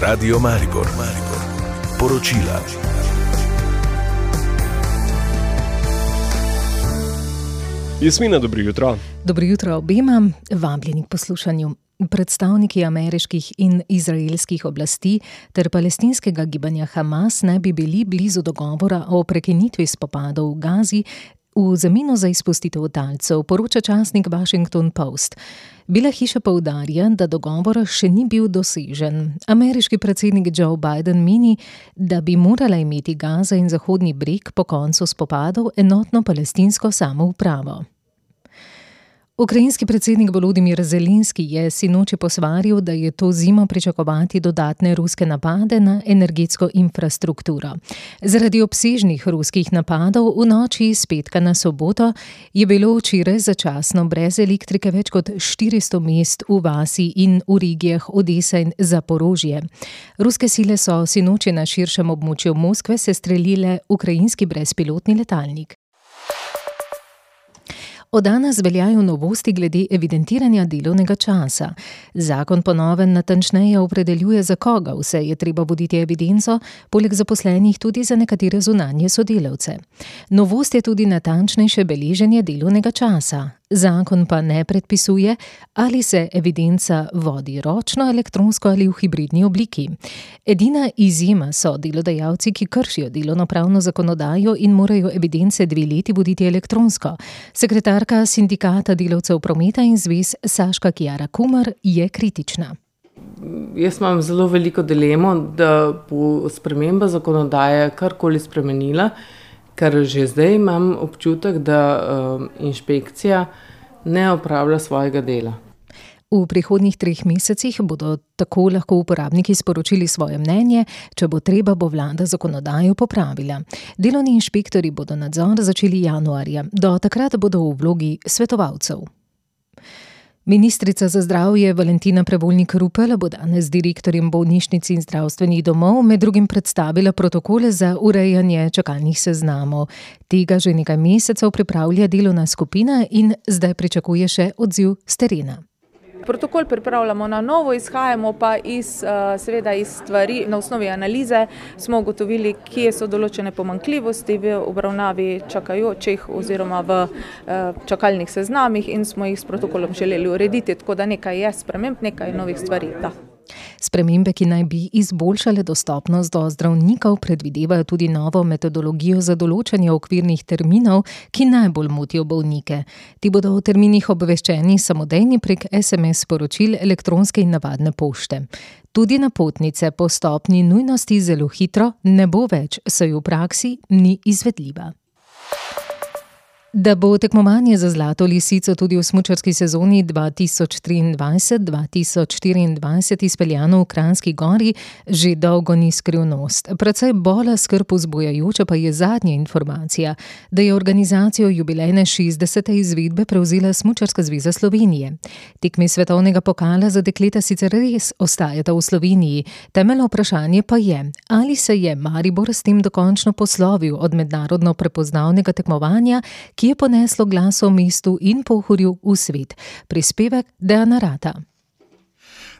Radio Maribor, Maribor. Poročila. Jasmina, dobro jutro. Dobro jutro obema, vabljeni k poslušanju. Predstavniki ameriških in izraelskih oblasti ter palestinskega gibanja Hamas naj bi bili blizu dogovora o prekinitvi spopadov v Gazi v zameno za izpustitev talcev, poroča časnik Washington Post. Bila hiša poudarja, da dogovor še ni bil dosežen. Ameriški predsednik Joe Biden meni, da bi morala imeti Gaza in Zahodni breg po koncu spopadov enotno palestinsko samoupravo. Ukrajinski predsednik Volodimir Zelenski je sinoči posvaril, da je to zimo pričakovati dodatne ruske napade na energetsko infrastrukturo. Zaradi obsežnih ruskih napadov v noči iz petka na soboto je bilo včeraj začasno brez elektrike več kot 400 mest v vasi in v regijah Odesa in Zaporožje. Ruske sile so sinoči na širšem območju Moskve sestrelile ukrajinski brezpilotni letalnik. Od danes veljajo novosti glede evidentiranja delovnega časa. Zakon ponoven natančneje opredeljuje, za koga vse je treba voditi evidenco, poleg zaposlenih tudi za nekatere zunanje sodelavce. Novost je tudi natančnejše beleženje delovnega časa. Zakon pa ne predpisuje, ali se evidenca vodi ročno, elektronsko ali v hibridni obliki. Edina izjema so delodajalci, ki kršijo delovno-pravno zakonodajo in morajo evidence dve leti voditi elektronsko. Sekretarka sindikata delavcev prometa in zvez Saška Kjara Kumar je kritična. Jaz imam zelo veliko dilemo, da bo sprememba zakonodaje karkoli spremenila ker že zdaj imam občutek, da uh, inšpekcija ne opravlja svojega dela. V prihodnjih treh mesecih bodo tako lahko uporabniki sporočili svoje mnenje, če bo treba, bo vlada zakonodajo popravila. Delovni inšpektori bodo nadzor začeli januarja, do takrat bodo v vlogi svetovalcev. Ministrica za zdravje Valentina Prevoljnik Rupel bo danes z direktorjem bolnišnic in zdravstvenih domov med drugim predstavila protokole za urejanje čakalnih seznamov. Tega že nekaj mesecev pripravlja delovna skupina in zdaj pričakuje še odziv z terena. Protokol pripravljamo na novo, izhajamo pa iz, eh, seveda iz stvari, na osnovi analize smo ugotovili, kje so določene pomankljivosti v obravnavi čakajočih oziroma v eh, čakalnih seznamih in smo jih s protokolom želeli urediti, tako da nekaj je sprememb, nekaj novih stvari. Da. Spremembe, ki naj bi izboljšale dostopnost do zdravnikov, predvidevajo tudi novo metodologijo za določanje okvirnih terminov, ki najbolj motijo bolnike. Ti bodo o terminih obveščeni samodejni prek SMS sporočil elektronske in navadne pošte. Tudi napotnice po stopni nujnosti zelo hitro ne bo več, saj v praksi ni izvedljiva. Da bo tekmovanje za zlato lisico tudi v smučarski sezoni 2023-2024 izpeljano v Kranski gori, že dolgo ni skrivnost. Predvsej bolj skrb vzbujajoča pa je zadnja informacija, da je organizacijo jubilejne 60. izvedbe prevzela Smučarska zveza Slovenije. Tekmi svetovnega pokala za dekleta sicer res ostajata v Sloveniji, temeljno vprašanje pa je, ali se je Maribor s tem dokončno poslovil od mednarodno prepoznavnega tekmovanja, ki je poneslo glas o mestu in pohorju v svet. Prispevek Deana Rata.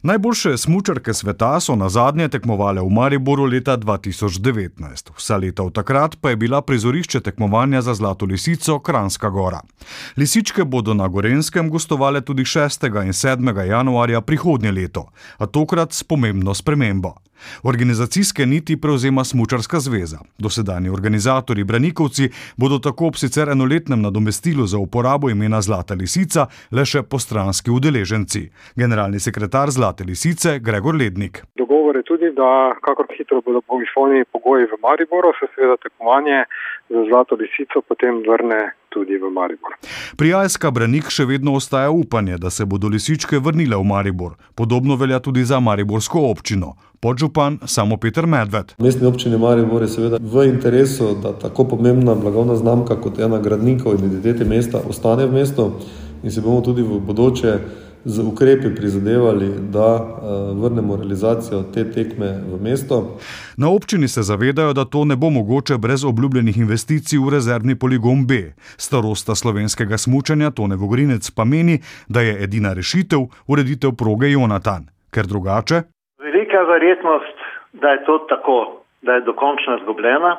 Najboljše smučarke sveta so na zadnje tekmovale v Mariboru leta 2019. Vsa leta od takrat pa je bila prizorišče tekmovanja za Zlato lisico Kranska gora. Lisičke bodo na Gorenskem gostovale tudi 6. in 7. januarja prihodnje leto, a tokrat s pomembno spremembo. Organizacijske niti prevzema Smučarska zveza. Dosedanji organizatori Branikovci bodo tako ob sicer enoletnem nadomestilu za uporabo imena Zlata lisica le še postranski udeleženci. Generalni sekretar Zlate lisice Gregor Lednik. Dogovor je tudi, da kakor hitro bodo izpolnjeni pogoji v Mariboru, se seveda tekmovanje za Zlato lisico potem vrne tudi v Maribor. Pri Ajska Branik še vedno ostaja upanje, da se bodo lisičke vrnile v Maribor. Podobno velja tudi za Mariborsko občino. Podžupan samo Peter Medved. Mestni občini Maribor je seveda v interesu, da tako pomembna blagovna znamka kot ena gradnikov identitete mesta ostane v mestu in se bomo tudi v bodoče z ukrepi prizadevali, da uh, vrnemo realizacijo te tekme v mesto. Na občini se zavedajo, da to ne bo mogoče brez obljubljenih investicij v rezervni poligon B. Starosta slovenskega smučanja Tone Vogrinec pa meni, da je edina rešitev ureditev proge Jonatan, ker drugače. Velika velika verjetnost, da je to tako, da je dokončno izgubljena.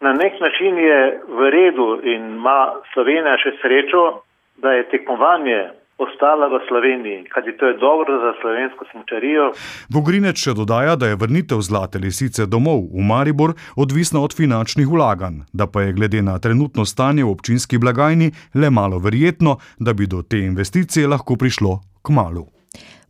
Na nek način je v redu in ima Slovenija še srečo, da je tekmovanje ostala v Sloveniji, kajti to je dobro za slovensko smočarijo. Vogrinec še dodaja, da je vrnitev zlate lisice domov v Maribor odvisna od finančnih vlaganj, da pa je glede na trenutno stanje v občinski blagajni le malo verjetno, da bi do te investicije lahko prišlo k malu.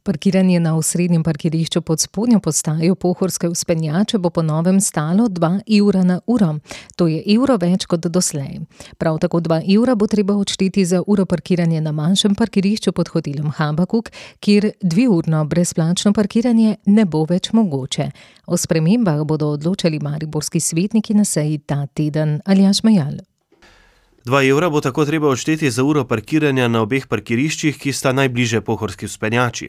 Parkiranje na osrednjem parkirišču pod spodnjo postajo Pohorske uspenjače bo po novem stalo 2 evra na uro. To je evro več kot doslej. Prav tako 2 evra bo treba odšteti za uro parkiranja na manjšem parkirišču pod hotelom Habakuk, kjer dviurno brezplačno parkiranje ne bo več mogoče. O spremembah bodo odločali mariborski svetniki na seji ta teden ali Ašmajal. 2 evra bo tako treba odšteti za uro parkiranja na obeh parkiriščih, ki sta najbliže pohorski uspenjači.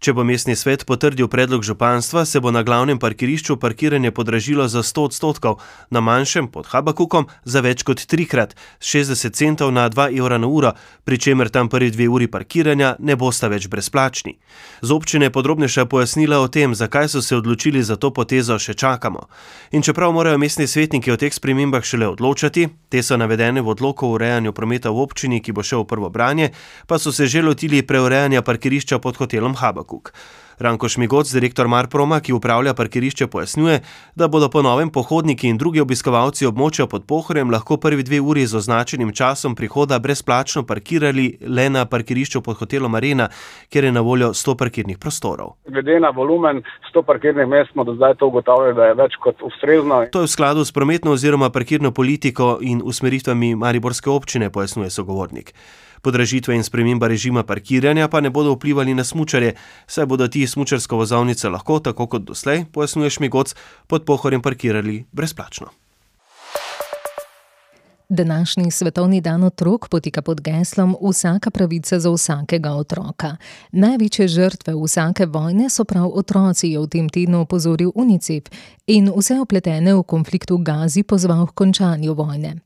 Če bo mestni svet potrdil predlog županstva, se bo na glavnem parkirišču parkiranje podražilo za 100 odstotkov, na manjšem pod Habakukom za več kot trikrat, z 60 centov na 2 evra na uro, pri čemer tam prvi dve uri parkiranja ne bosta več brezplačni. Z občine podrobnejša pojasnila o tem, zakaj so se odločili za to potezo, še čakamo. In čeprav morajo mestni svetniki o teh spremembah šele odločati, te so navedene v odloku o urejanju prometa v občini, ki bo šel v prvo branje, pa so se že lotili preurejanja parkirišča pod hotelom Habakuk. Ranko Šmigoc, direktor Marproma, ki upravlja parkirišče, pojasnjuje, da bodo po novem pohodniki in drugi obiskovalci območja pod Pohorjem lahko prvi dve uri z označenim časom prihoda brezplačno parkirali le na parkirišču pod hotelom Arena, kjer je na voljo 100 parkirnih prostorov. Glede na volumen 100 parkirnih mest smo do zdaj to ugotavljali, da je več kot ustrezno. To je v skladu s prometno oziroma parkirno politiko in usmeritvami Mariborske občine, pojasnjuje sogovornik. Podražitve in sprememba režima parkiranja pa ne bodo vplivali na smučarje, saj bodo ti smučarsko vozovnice lahko, tako kot doslej, pojasnjuje Šmigoc, pod pohorjem parkirali brezplačno. Današnji svetovni dan otrok poteka pod geslom Vsaka pravica za vsakega otroka. Največje žrtve vsake vojne so prav otroci, je v tem tednu opozoril UNICEF in vse opletene v konfliktu v Gazi pozval k končanju vojne.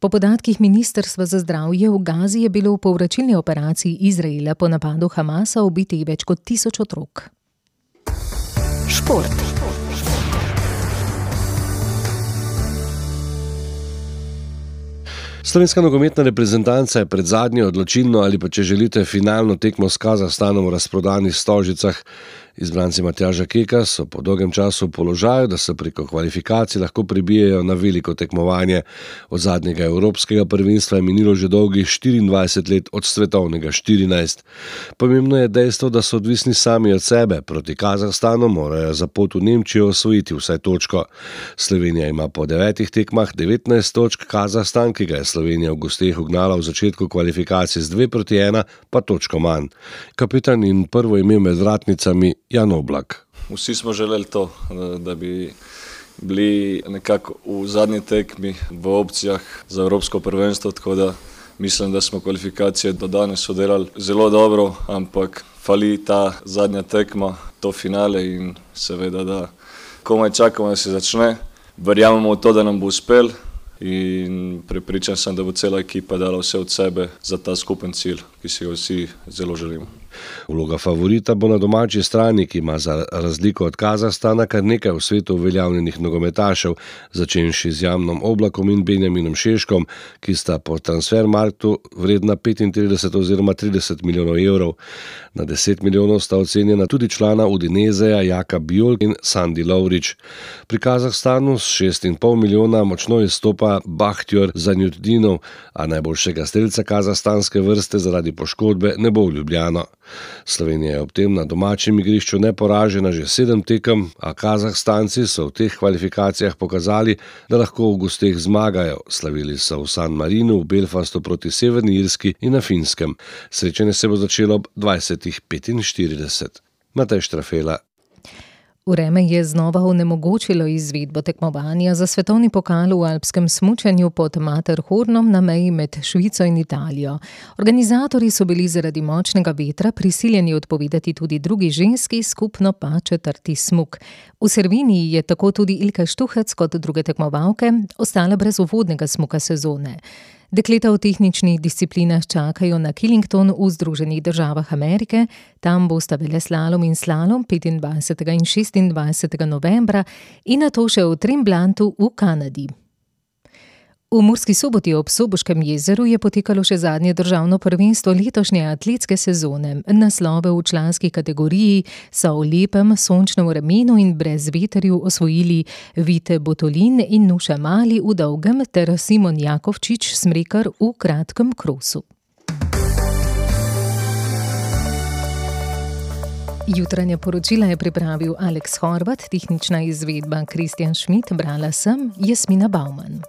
Po podatkih Ministrstva za zdravje v Gazi je bilo v povračilni operaciji Izraela po napadu Hamasa ubiti več kot tisoč otrok. Šport. Slovenska nogometna reprezentanca je pred zadnjo odločilno ali pa če želite finalno tekmo s Kazahstanom v razprodanih stožicah Izbranci Matjaža Keka so po dolgem času v položaju, da se preko kvalifikacij lahko pribijajo na veliko tekmovanje. Od zadnjega evropskega prvenstva je minilo že dolgih 24 let, od svetovnega 14. Pomembno je dejstvo, da so odvisni sami od sebe. Proti Kazahstanu morajo za pot v Nemčijo osvojiti vsaj točko. Slovenija ima po devetih tekmah 19 točk, Kazahstan, ki ga je Slovenija v gosteh ugnala v začetku kvalifikacij z 2 proti 1, pa točko manj. Kapitan in prvo ime med vratnicami Jan Oblak. Vsi smo želeli to, da bi bili nekako v zadnji tekmi v opcijah za Evropsko prvenstvo, tako da mislim, da smo kvalifikacije do danes odigrali zelo dobro, ampak fali ta zadnja tekma, to finale in seveda, da komaj čakamo, da se začne. Verjamemo v to, da nam bo uspel in prepričan sem, da bo cela ekipa dala vse od sebe za ta skupen cilj, ki si ga vsi zelo želimo. Vloga favorita bo na domači strani, ki ima za razliko od Kazahstana kar nekaj v svetu uveljavljenih nogometašev, začenši z Jamnom Oblakom in Benjaminom Šeškom, ki sta po transfermarktu vredna 35 oziroma 30 milijonov evrov. Na 10 milijonov sta ocenjena tudi člana Udinezeja Jaka Biol in Sandy Lovrič. Pri Kazahstanu s 6,5 milijona močno izstopa Bahtjor Zanjudinov, a najboljšega strelca kazahstanske vrste zaradi poškodbe ne bo v Ljubljano. Slovenija je ob tem na domačem igrišču neporažena že sedem tekem, a Kazahstanci so v teh kvalifikacijah pokazali, da lahko v gosteh zmagajo. Slavili so v San Marinu, v Belfastu proti Severni Irski in na Finskem. Srečanje se bo začelo ob 20.45. Matej Štrafela, Vreme je znova onemogočilo izvedbo tekmovanja za svetovni pokal v alpskem smučanju pod Materhornom na meji med Švico in Italijo. Organizatori so bili zaradi močnega vetra prisiljeni odpovedati tudi drugi ženski, skupno pa četrti smuk. V Serviniji je tako tudi Ilka Štuhec kot druge tekmovalke ostala brez uvodnega smuka sezone. Dekleta v tehničnih disciplinah čakajo na Killington v Združenih državah Amerike, tam bosta vele slalom in slalom 25. in 26. novembra in na to še v Trimblantu v Kanadi. V Murski soboti ob Soboškem jezeru je potekalo še zadnje državno prvenstvo letošnje atletske sezone. Naslove v članski kategoriji so v lepem sončnem vremenu in brez veterju osvojili Vite Botolin in Nuša Mali v dolgem ter Simon Jakovčič smrekar v kratkem krosu. Jutranje poročila je pripravil Aleks Horvat, tehnična izvedba Kristjan Šmit, brala sem Jasmina Bauman.